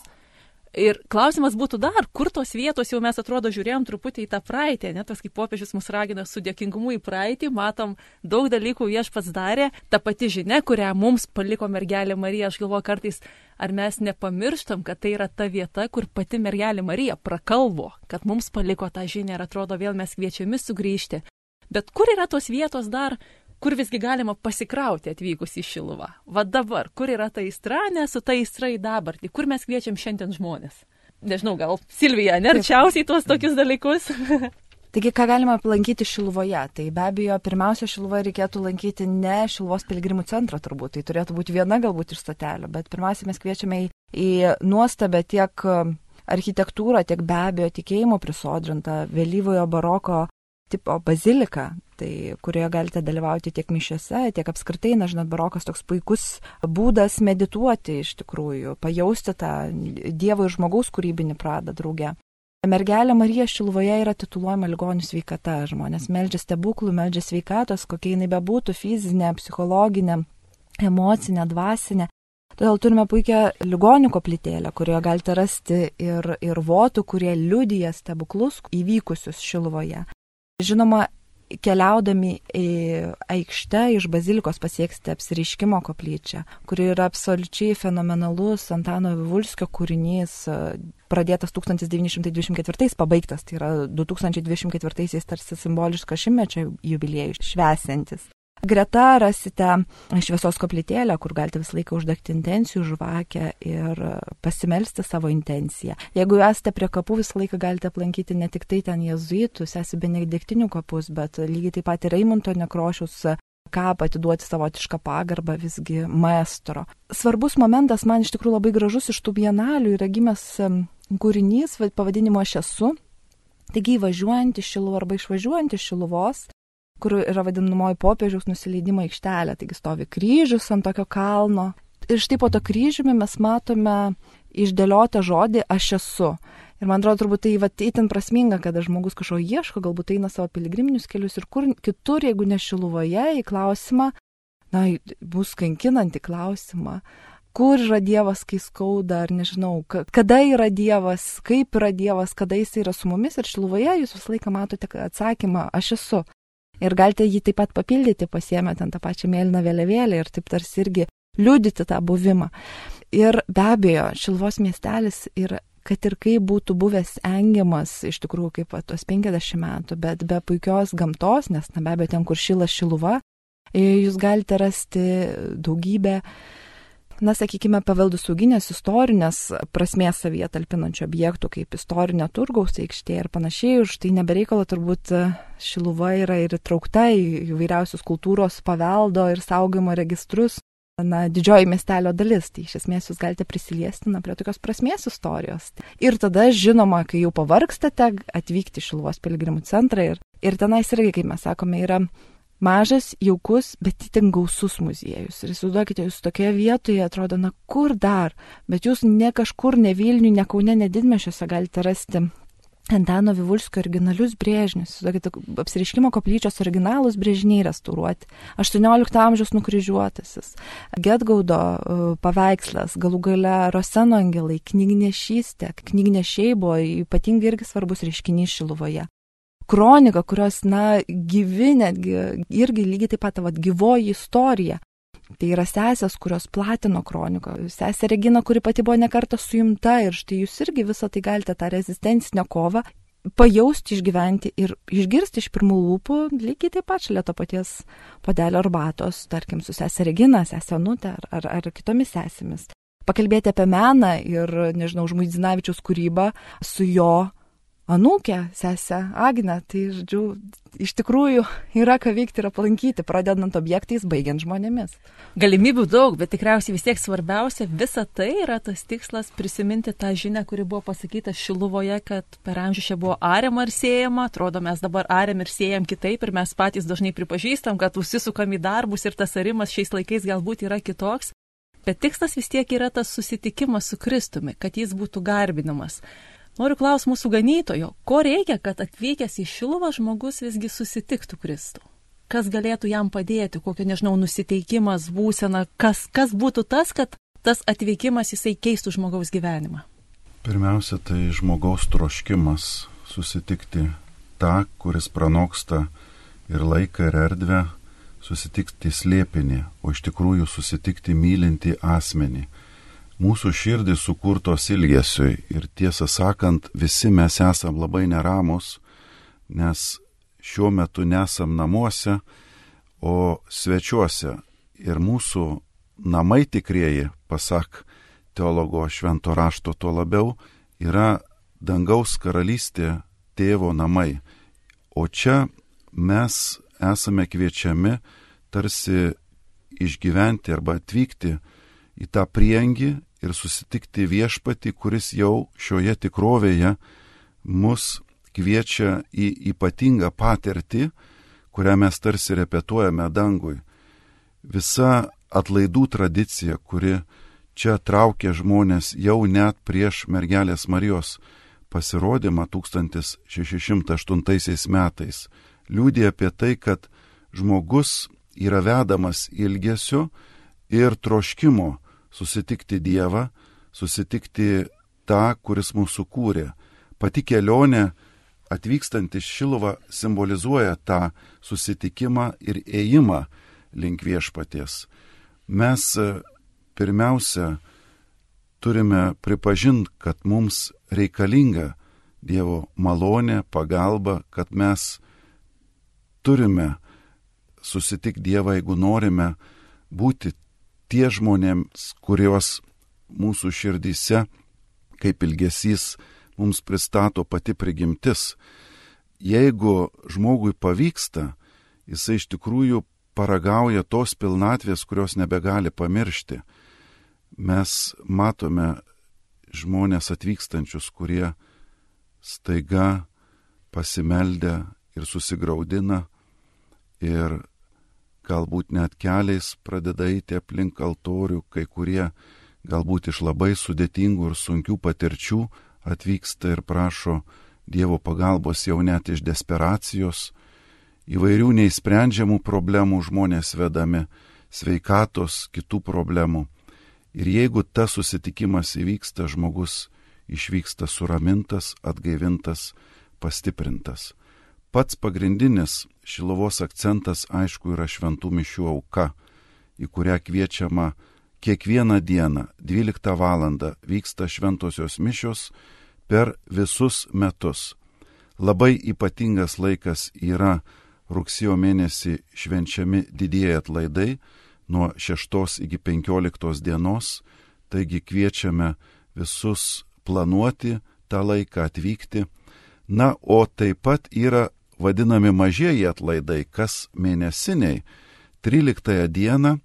Ir klausimas būtų dar, kur tos vietos jau mes atrodo žiūrėjom truputį į tą praeitį, net tas kaip popiežius mus ragina su dėkingumu į praeitį, matom, daug dalykų viešpats darė, ta pati žinia, kurią mums paliko mergelė Marija, aš galvoju kartais, ar mes nepamirštam, kad tai yra ta vieta, kur pati mergelė Marija prakalvo, kad mums paliko tą žinią ir atrodo vėl mes kviečiami sugrįžti. Bet kur yra tos vietos dar, kur visgi galima pasikrauti atvykus į Šiluvą. Va dabar, kur yra ta aistra, nes su ta aistra į dabartį, kur mes kviečiam šiandien žmonės. Nežinau, gal Silvija nerčiausiai tuos tokius dalykus. [LAUGHS] Taigi, ką galima aplankyti Šiluvoje? Tai be abejo, pirmiausia, Šiluvoje reikėtų lankyti ne Šiluvos piligrimų centrą turbūt, tai turėtų būti viena galbūt iš stotelių, bet pirmiausia, mes kviečiame į, į nuostabę tiek architektūrą, tiek be abejo tikėjimo prisodrintą vėlyvojo baroko tipo baziliką, tai kurioje galite dalyvauti tiek mišiuose, tiek apskritai, na, žinot, barokas toks puikus būdas medituoti iš tikrųjų, pajausti tą Dievo ir žmogaus kūrybinį pradą draugę. Mergelė Marija Šilvoje yra tituluojama ligonių sveikata. Žmonės meldžia stebuklų, meldžia sveikatos, kokia jinai bebūtų - fizinė, psichologinė, emocinė, dvasinė. Todėl turime puikią ligonių koplytėlę, kurioje galite rasti ir, ir votų, kurie liudyja stebuklus įvykusius Šilvoje. Žinoma, keliaudami į aikštę iš bazilikos pasieksite apsiriškimo koplyčią, kuri yra absoliučiai fenomenalus Antano Vivulskio kūrinys, pradėtas 1924, pabaigtas, tai yra 2024 tarsi simboliškas šimtmečio jubiliejus švesintis. Greta rasite šviesos koplytėlę, kur galite visą laiką uždegti intencijų žvakę ir pasimelsti savo intenciją. Jeigu esate prie kapų, visą laiką galite aplankyti ne tik tai ten jezuitų, sesi benediktinių kapus, bet lygiai taip pat ir Raimonto nekrošius kapą atiduoti savotišką pagarbą visgi maestro. Svarbus momentas man iš tikrųjų labai gražus iš tų bienalių yra gimęs kūrinys pavadinimu Aš esu. Taigi įvažiuojant iš Šiluvos arba išvažiuojant iš Šiluvos, kur yra vadinamoji popiežiaus nusileidimo aikštelė, taigi stovi kryžius ant tokio kalno. Ir štai po to kryžiumi mes matome išdėliotą žodį aš esu. Ir man atrodo, turbūt tai vat, įtin prasminga, kada žmogus kažko ieško, galbūt eina savo piligriminius kelius ir kur kitur, jeigu ne šiluvoje, į klausimą, na, bus kankinantį klausimą, kur yra Dievas, kai skauda, ar nežinau, kada yra Dievas, kaip yra Dievas, kada jis yra su mumis ir šiluvoje jūs visą laiką matote atsakymą, aš esu. Ir galite jį taip pat papildyti, pasiemę ten tą pačią mėlyną vėliavėlę ir taip tarsi irgi liudyti tą buvimą. Ir be abejo, Šilvos miestelis ir kad ir kaip būtų buvęs engiamas, iš tikrųjų kaip va, tuos 50 metų, bet be puikios gamtos, nes na be abejo ten, kur šila šiluva, jūs galite rasti daugybę na, sakykime, paveldusauginės istorinės prasmės savyje talpinančių objektų, kaip istorinė turgaus aikštė ir panašiai, už tai nebereikalo turbūt e, Šiluva yra ir įtraukta į įvairiausius kultūros paveldo ir saugimo registrus. Na, didžioji miestelio dalis, tai iš esmės jūs galite prisiliesti na, prie tokios prasmės istorijos. Ir tada, žinoma, kai jau pavargstate, atvykti į Šiluvos piligrimų centrą ir, ir tenais irgi, kaip mes sakome, yra mažas, jaukus, bet itin gausus muziejus. Ir įsivaizduokite, jūs tokioje vietoje atrodo, na kur dar, bet jūs ne kažkur, ne Vilnių, ne Kaune, ne Didmešiuose galite rasti Antano Vivulskio originalius brėžinius, apsiriškimo koplyčios originalus brėžiniai restauruoti, 18 amžiaus nukryžiuotasis, Getgaudo uh, paveikslas, galų gale Roseno angelai, knygnešystė, knygnešiai buvo ypatingai irgi svarbus reiškinys Šiluvoje kronika, kurios, na, gyvi netgi, irgi lygiai taip pat, vad, gyvoji istorija. Tai yra sesės, kurios platino kroniką. Sesė Regina, kuri pati buvo nekarta suimta ir štai jūs irgi visą tai galite tą rezistencinę kovą pajausti, išgyventi ir išgirsti iš pirmų lūpų lygiai taip pat šalia to paties podelio arbatos, tarkim, su sesė Regina, sesė Nutė ar, ar, ar kitomis sesėmis. Pakalbėti apie meną ir, nežinau, Žmuidzinavičiaus kūrybą su jo anūkę, sesę Agnę. Tai, žodžiu, iš tikrųjų yra ką veikti ir aplankyti, pradedant objektais, baigiant žmonėmis. Galimybių daug, bet tikriausiai vis tiek svarbiausia, visa tai yra tas tikslas prisiminti tą žinią, kuri buvo pasakyta Šiluvoje, kad per amžių čia buvo ariama ir siejama, atrodo mes dabar ariam ir siejam kitaip ir mes patys dažnai pripažįstam, kad užsisukam į darbus ir tas arimas šiais laikais galbūt yra kitoks. Bet tikslas vis tiek yra tas susitikimas su Kristumi, kad jis būtų garbinamas. Noriu klausti mūsų ganytojo, ko reikia, kad atvykęs į Šiluvą žmogus visgi susitiktų Kristų? Kas galėtų jam padėti, kokio, nežinau, nusiteikimas, būsena, kas, kas būtų tas, kad tas atvykimas jisai keistų žmogaus gyvenimą? Pirmiausia, tai žmogaus troškimas susitikti tą, kuris pranoksta ir laiką, ir erdvę, susitikti slėpinį, o iš tikrųjų susitikti mylinti asmenį. Mūsų širdis sukurtos ilgesiui ir tiesą sakant, visi mes esam labai neramus, nes šiuo metu nesam namuose, o svečiuose. Ir mūsų namai tikrieji, pasak teologo švento rašto tuo labiau, yra dangaus karalystė tėvo namai. O čia mes esame kviečiami tarsi išgyventi arba atvykti į tą priengį ir susitikti viešpati, kuris jau šioje tikrovėje mus kviečia į ypatingą patirtį, kurią mes tarsi repetuojame dangui. Visa atlaidų tradicija, kuri čia traukė žmonės jau net prieš mergelės Marijos pasirodymą 1608 metais, liūdė apie tai, kad žmogus yra vedamas ilgesio ir troškimo susitikti Dievą, susitikti tą, kuris mūsų kūrė. Pati kelionė atvykstant iš Šiluvą simbolizuoja tą susitikimą ir ėjimą link viešpaties. Mes pirmiausia turime pripažinti, kad mums reikalinga Dievo malonė, pagalba, kad mes turime susitikti Dievą, jeigu norime būti tie žmonėms, kuriuos mūsų širdyse, kaip ilgesys, mums pristato pati prigimtis. Jeigu žmogui pavyksta, jisai iš tikrųjų paragauja tos pilnatvės, kurios nebegali pamiršti mes matome žmonės atvykstančius, kurie staiga pasimeldę ir susigaudina ir galbūt net keliais pradeda eiti aplink altorių, kai kurie galbūt iš labai sudėtingų ir sunkių patirčių atvyksta ir prašo Dievo pagalbos jau net iš desperacijos, įvairių neįsprendžiamų problemų žmonės vedami, sveikatos, kitų problemų. Ir jeigu tas susitikimas įvyksta, žmogus išvyksta suramintas, atgaivintas, pastiprintas. Pats pagrindinis šilovos akcentas, aišku, yra šventų mišių auka, į kurią kviečiama kiekvieną dieną 12 val. vyksta šventosios mišios per visus metus. Labai ypatingas laikas yra rugsėjo mėnesį švenčiami didieji atlaidai, nuo 6 iki 15 dienos, taigi kviečiame visus planuoti tą laiką atvykti. Na, o taip pat yra vadinami mažieji atlaidai, kas mėnesiniai. 13 dieną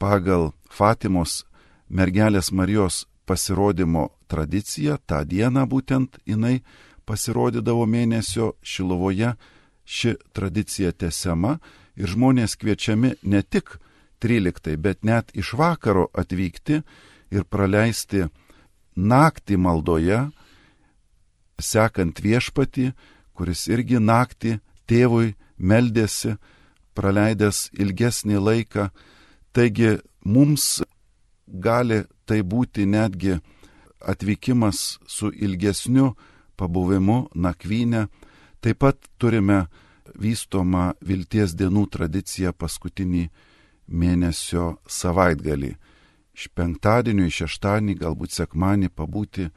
pagal Fatimos mergelės Marijos pasirodymo tradiciją, tą dieną būtent jinai pasirodydavo mėnesio Šilovoje, ši tradicija tesiama ir žmonės kviečiami ne tik 13, bet net iš vakaro atvykti ir praleisti naktį maldoje, sekant viešpatį, kuris irgi naktį tėvui meldėsi, praleidęs ilgesnį laiką. Taigi mums gali tai būti netgi atvykimas su ilgesniu pabuvimu nakvynę. Taip pat turime vystomą vilties dienų tradiciją paskutinį mėnesio savaitgalį. Iš penktadienio į šeštadienį, galbūt sekmanį pabūti,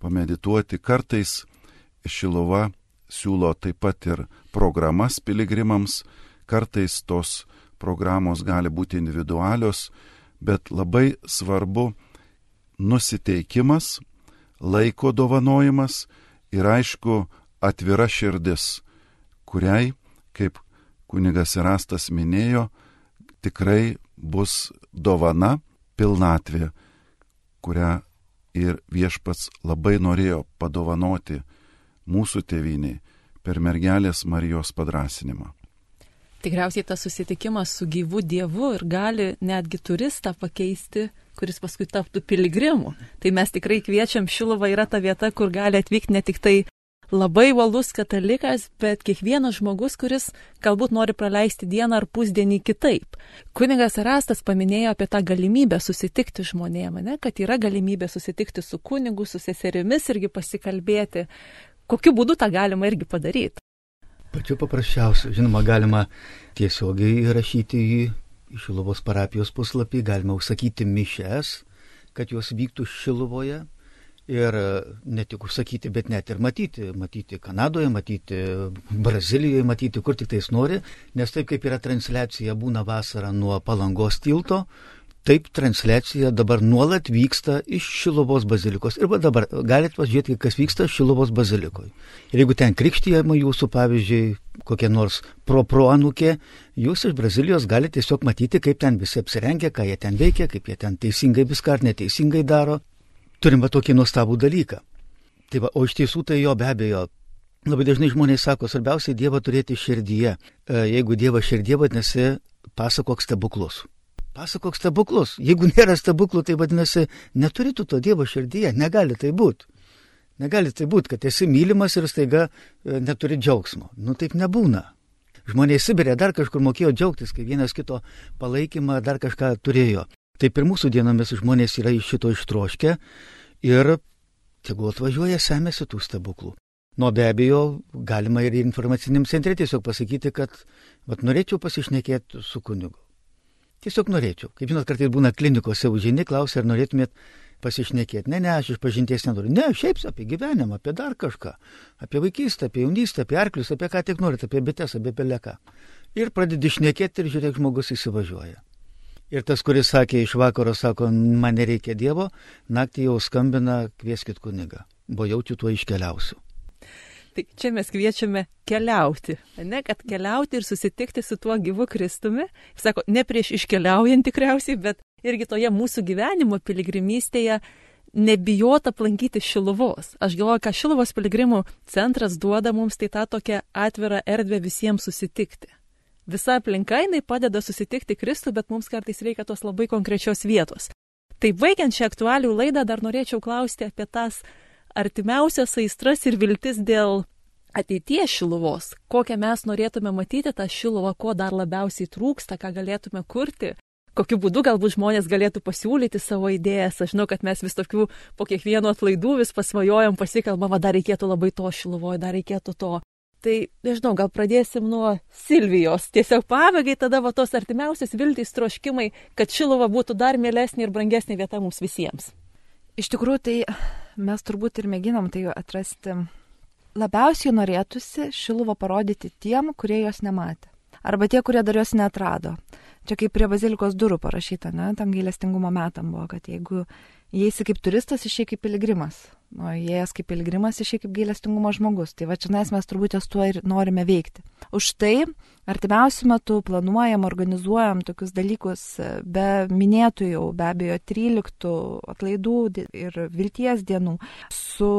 pamedituoti. Kartais Šilova siūlo taip pat ir programas piligrimams, kartais tos programos gali būti individualios, bet labai svarbu nusiteikimas, laiko dovanojimas ir aišku atvira širdis, kuriai, kaip kunigas Irastas minėjo, tikrai bus dovana, pilnatvė, kurią ir viešpats labai norėjo padovanoti mūsų tėviniai per mergelės Marijos padrasinimą. Tikriausiai tas susitikimas su gyvu Dievu ir gali netgi turistą pakeisti, kuris paskui taptų piligrimu. Tai mes tikrai kviečiam, Šilova yra ta vieta, kur gali atvykti ne tik tai labai valus katalikas, bet kiekvienas žmogus, kuris galbūt nori praleisti dieną ar pusdienį kitaip. Kunigas Rastas paminėjo apie tą galimybę susitikti žmonėm, ne? kad yra galimybė susitikti su kunigu, su seserimis irgi pasikalbėti. Kokiu būdu tą galima irgi padaryti? Pačiu paprasčiausiu, žinoma, galima tiesiogiai įrašyti į Šilovos parapijos puslapį, galima užsakyti mišes, kad jos vyktų Šilovoje ir e, ne tik užsakyti, bet net ir matyti. Matyti Kanadoje, matyti Brazilijoje, matyti kur tik tais nori, nes taip kaip yra transliacija būna vasarą nuo palangos tilto, taip transliacija dabar nuolat vyksta iš Šilovos bazilikos. Ir dabar galite pažiūrėti, kas vyksta Šilovos bazilikoje. Ir jeigu ten krikštyjama jūsų, pavyzdžiui, kokia nors pro-proanukė, jūs iš Brazilijos galite tiesiog matyti, kaip ten visi apsirengia, ką jie ten veikia, kaip jie ten teisingai viską ar neteisingai daro turim va tokį nuostabų dalyką. Tai va, o iš tiesų tai jo be abejo. Labai dažnai žmonės sako, svarbiausia Dievą turėti širdyje. E, jeigu Dievas širdyje vadinasi, pasakok stebuklus. Pasakok stebuklus. Jeigu nėra stebuklų, tai vadinasi, neturi tu to Dievo širdyje. Negali tai būti. Negali tai būti, kad esi mylimas ir staiga e, neturi džiaugsmo. Nu taip nebūna. Žmonės Sibirė dar kažkur mokėjo džiaugtis, kai vienas kito palaikymą dar kažką turėjo. Taip ir mūsų dienomis žmonės yra iš šito ištroškę ir tegul atvažiuoja, semėsi tų stebuklų. Nu, be abejo, galima ir informaciniam centre tiesiog pasakyti, kad vat, norėčiau pasišnekėti su kunigu. Tiesiog norėčiau. Kaip žinot, kartais būna klinikose užžini, klausia, ar norėtumėt pasišnekėti. Ne, ne, aš iš pažinties nenoriu. Ne, šiaip apie gyvenimą, apie dar kažką. Apie vaikystę, apie jaunystę, apie arklius, apie ką tik norit, apie bites, apie peleką. Ir pradedi šnekėti ir žiūrėk, žmogus įsivažiuoja. Ir tas, kuris sakė iš vakaro, sako, man nereikia Dievo, naktį jau skambina, kvieskit kunigą, bo jaučiu tuo iškeliausiu. Tai čia mes kviečiame keliauti, ne, kad keliauti ir susitikti su tuo gyvu Kristumi. Sako, ne prieš iškeliaujant tikriausiai, bet irgi toje mūsų gyvenimo piligrimystėje nebijot aplankyti Šiluvos. Aš galvoju, ką Šiluvos piligrimų centras duoda mums, tai tą tokią atvirą erdvę visiems susitikti visa aplinka jinai padeda susitikti Kristų, bet mums kartais reikia tos labai konkrečios vietos. Tai baigiant šią aktualių laidą dar norėčiau klausti apie tas artimiausias aistras ir viltis dėl ateities šiluvos, kokią mes norėtume matyti tą šiluvą, ko dar labiausiai trūksta, ką galėtume kurti, kokiu būdu galbūt žmonės galėtų pasiūlyti savo idėjas. Aš žinau, kad mes vis tokių po kiekvieno atlaidų vis pasvajojam, pasikalbam, dar reikėtų labai to šiluvoje, dar reikėtų to. Tai, nežinau, gal pradėsim nuo Silvijos. Tiesiog pabaigai tada va tos artimiausios viltys troškimai, kad Šilova būtų dar mielesnė ir brangesnė vieta mums visiems. Iš tikrųjų, tai mes turbūt ir mėginam tai atrasti. Labiausiai norėtųsi Šiluvą parodyti tiem, kurie jos nematė. Arba tie, kurie dar jos netrado. Čia kaip prie bazilikos durų parašyta, ne, tam gailestingumo metam buvo, kad jeigu įeisi kaip turistas, išėjai kaip piligrimas o įėjęs kaip pilgrimas išėjai kaip gailestingumo žmogus. Tai va čia mes turbū ties tuo ir norime veikti. Už tai artimiausiu metu planuojam, organizuojam tokius dalykus be minėtų jau be abejo 13 atlaidų ir vilties dienų su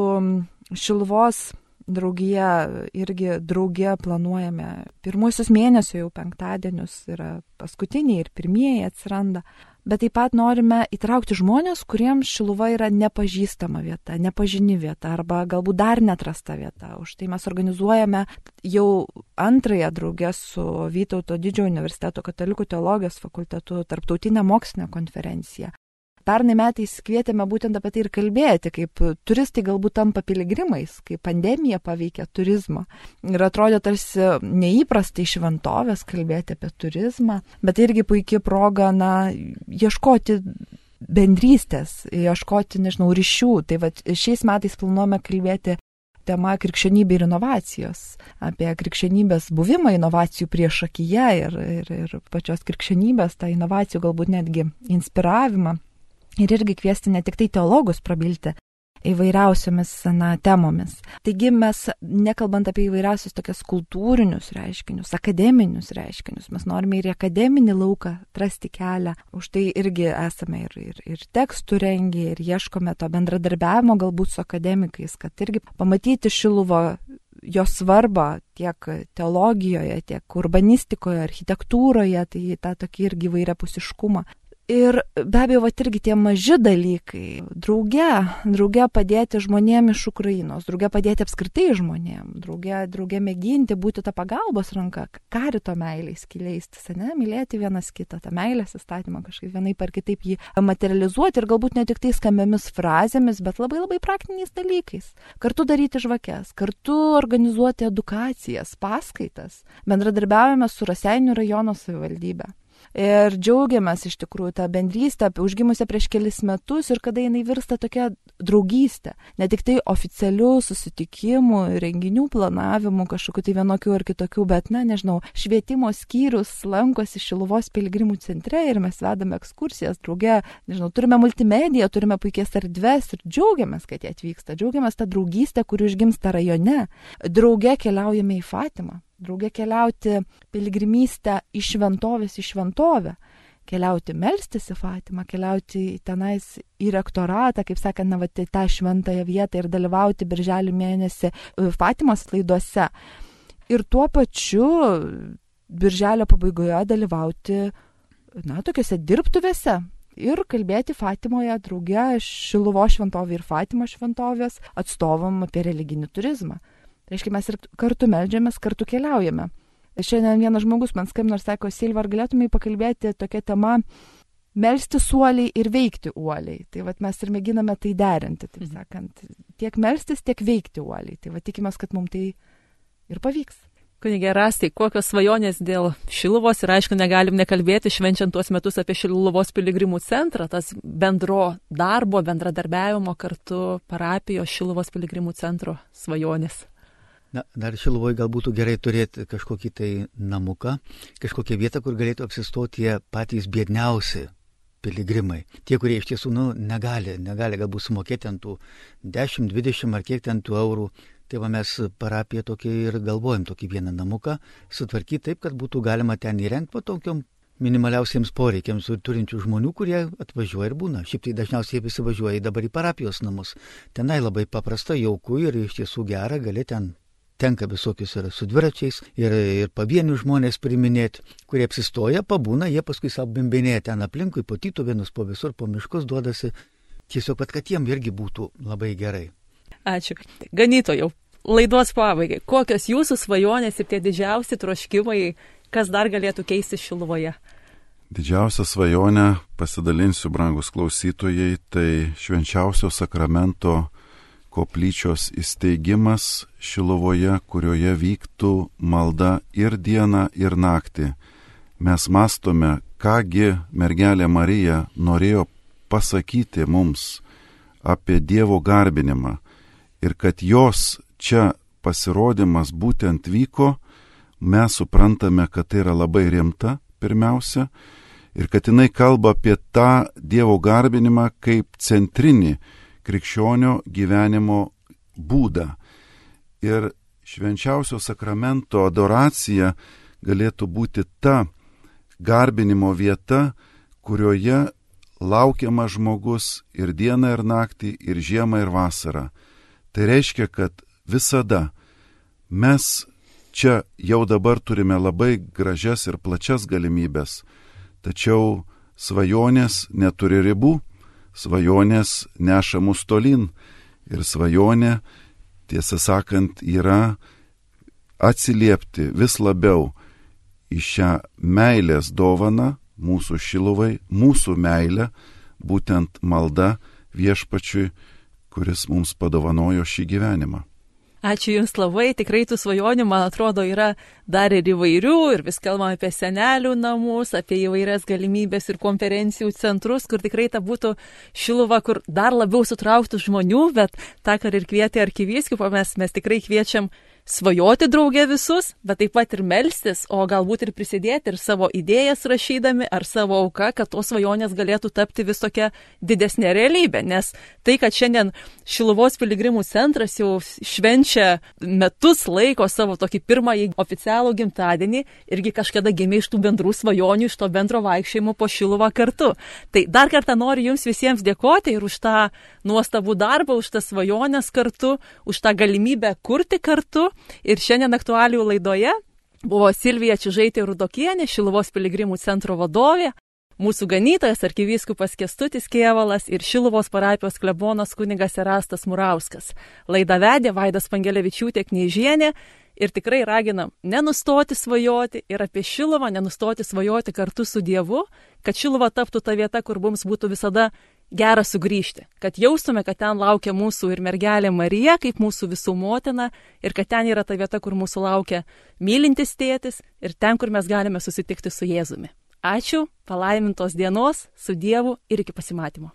Šilvos draugija irgi draugė planuojame pirmuosius mėnesius jau penktadienius yra paskutiniai ir pirmieji atsiranda bet taip pat norime įtraukti žmonės, kuriems Šiluva yra nepažįstama vieta, nepažini vieta arba galbūt dar netrasta vieta. Už tai mes organizuojame jau antrąją draugę su Vytauto didžiojo universiteto katalikų teologijos fakultetu tarptautinę mokslinę konferenciją. Pernai metais kvietėme būtent apie tai ir kalbėti, kaip turistai galbūt tampa piligrimais, kaip pandemija paveikia turizmą. Ir atrodo tarsi neįprastai šventovės kalbėti apie turizmą, bet irgi puikia proga, na, ieškoti bendrystės, ieškoti, nežinau, ryšių. Tai va šiais metais planuojame kalbėti tema krikščionybė ir inovacijos, apie krikščionybės buvimą inovacijų prieš akiją ir, ir, ir pačios krikščionybės, tą inovacijų galbūt netgi inspiravimą ir irgi kviesti ne tik tai teologus prabilti įvairiausiomis na, temomis. Taigi mes, nekalbant apie įvairiausius tokias kultūrinius reiškinius, akademinius reiškinius, mes norime ir akademinį lauką atrasti kelią. Už tai irgi esame ir, ir, ir tekstų rengę, ir ieškome to bendradarbiavimo galbūt su akademikais, kad irgi pamatyti Šiluvo jo svarbą tiek teologijoje, tiek urbanistikoje, architektūroje, tai tą tokį irgi vairiapusiškumą Ir be abejo, va irgi tie maži dalykai, drauge, drauge padėti žmonėm iš Ukrainos, drauge padėti apskritai žmonėm, drauge, drauge mėginti būti tą pagalbos ranką, karito meiliais kileistis, ne, mylėti vienas kitą, tą meilės įstatymą kažkaip vienaip ar kitaip jį materializuoti ir galbūt ne tik tai skambiamis frazėmis, bet labai labai praktiniais dalykais. Kartu daryti žvakes, kartu organizuoti edukacijas, paskaitas. Bendradarbiavame su Raseinių rajono savivaldybė ir džiaugiamės iš tikrųjų tą bendrystę, užgimusią prieš kelis metus ir kada jinai virsta tokia draugystė. Ne tik tai oficialių susitikimų, renginių planavimų, kažkokiu tai vienokių ar kitokių, bet, na, nežinau, švietimo skyrius lankosi Šiluvos piligrimų centre ir mes vedame ekskursijas drauge, nežinau, turime multimediją, turime puikias erdves ir džiaugiamės, kad jie atvyksta, džiaugiamės tą draugystę, kuri užgimsta rajone. Drauge keliaujame į Fatimą drauge keliauti piligrimystę iš šventovės į šventovę, keliauti melstis į Fatimą, keliauti tenais į rektoratą, kaip sakant, na, va, tą šventąją vietą ir dalyvauti birželį mėnesį e, Fatimos laiduose. Ir tuo pačiu birželio pabaigoje dalyvauti, na, tokiuose dirbtuvėse, ir kalbėti Fatimoje drauge Šiluvo šventovė ir Fatimo šventovės atstovam apie religinį turizmą. Reiškia, mes ir kartu melžiamės, kartu keliaujame. Šiandien vienas žmogus man skambino ir sako, Silva, ar galėtumai pakalbėti tokia tema melsti suoliai ir veikti uoliai. Tai vat mes ir mėginame tai derinti, taip mhm. sakant. Tiek melstis, tiek veikti uoliai. Tai vat tikimės, kad mums tai ir pavyks. Kunigė Rastai, kokios svajonės dėl Šiluvos ir aišku, negalim nekalbėti švenčiant tuos metus apie Šiluvos piligrimų centrą, tas bendro darbo, bendradarbiavimo kartu parapijos Šiluvos piligrimų centro svajonės. Na, dar Šiluvoje gal būtų gerai turėti kažkokį tai namuką, kažkokią vietą, kur galėtų apsistoti tie patys biedniausi piligrimai. Tie, kurie iš tiesų nu, negali, negali galbūt sumokėti ant tų 10, 20 ar kiek ten tų eurų. Tai va mes parapiją tokį ir galvojam, tokį vieną namuką sutvarkyti taip, kad būtų galima ten įrengti patokiam minimaliausiems poreikiams turinčių žmonių, kurie atvažiuoja ir būna. Šiaip tai dažniausiai jie visi važiuoja dabar į parapijos namus. Tenai labai paprasta, jauku ir iš tiesų gera, gali ten tenka visokius ir su dviračiais, ir, ir pavienių žmonės priminėti, kurie apsistoja, pabūna, jie paskui savo bimbinėja ten aplinkui, po tytų vienus po visur, po miškus duodasi. Tiesiog, pat, kad jiem irgi būtų labai gerai. Ačiū. Ganytojau, laidos pabaigai. Kokios jūsų svajonės ir tie didžiausi troškimai, kas dar galėtų keisti Šiluvoje? Didžiausia svajonė, pasidalinsiu, brangus klausytojai, tai švenčiausio sakramento koplyčios įsteigimas Šilovoje, kurioje vyktų malda ir dieną, ir naktį. Mes mastome, kągi mergelė Marija norėjo pasakyti mums apie Dievo garbinimą ir kad jos čia pasirodymas būtent vyko, mes suprantame, kad tai yra labai rimta pirmiausia ir kad jinai kalba apie tą Dievo garbinimą kaip centrinį krikščionio gyvenimo būdą. Ir švenčiausio sakramento adoracija galėtų būti ta garbinimo vieta, kurioje laukiama žmogus ir dieną, ir naktį, ir žiemą, ir vasarą. Tai reiškia, kad visada mes čia jau dabar turime labai gražias ir plačias galimybės, tačiau svajonės neturi ribų svajonės neša mus tolin ir svajonė, tiesą sakant, yra atsiliepti vis labiau į šią meilės dovaną mūsų šiluvai, mūsų meilę, būtent malda viešpačiui, kuris mums padovanojo šį gyvenimą. Ačiū Jums labai, tikrai tų svajonių, man atrodo, yra dar ir įvairių. Ir vis kalbame apie senelių namus, apie įvairias galimybės ir konferencijų centrus, kur tikrai ta būtų šiluva, kur dar labiau sutrauktų žmonių, bet tą, ką ir kvietė arkivyskupą, mes, mes tikrai kviečiam svajoti draugė visus, bet taip pat ir melstis, o galbūt ir prisidėti ir savo idėjas rašydami ar savo auką, kad tos svajonės galėtų tapti vis tokia didesnė realybė. Nes tai, kad šiandien Šiluvos piligrimų centras jau švenčia metus laiko savo tokį pirmąjį oficialų gimtadienį, irgi kažkada gimė iš tų bendrų svajonių, iš to bendro vaikščiojimo po Šiluvą kartu. Tai dar kartą noriu Jums visiems dėkoti ir už tą nuostabų darbą, už tas svajonės kartu, už tą galimybę kurti kartu Ir šiandien aktualių laidoje buvo Silvija Čižaitė Rudokienė, Šiluvos piligrimų centro vadovė. Mūsų ganytojas arkivyskupas Kestutis Kievalas ir Šiluvos parapijos klebonas kunigas Erastas Murauskas. Laidą vedė Vaidas Pangelevičiūtė Knyžienė ir tikrai raginam nenustoti svajoti ir apie Šiluvą nenustoti svajoti kartu su Dievu, kad Šiluva taptų ta vieta, kur mums būtų visada gera sugrįžti, kad jaustume, kad ten laukia mūsų ir mergelė Marija, kaip mūsų visų motina, ir kad ten yra ta vieta, kur mūsų laukia mylintis tėtis ir ten, kur mes galime susitikti su Jėzumi. Ačiū, palaimintos dienos, su Dievu ir iki pasimatymo.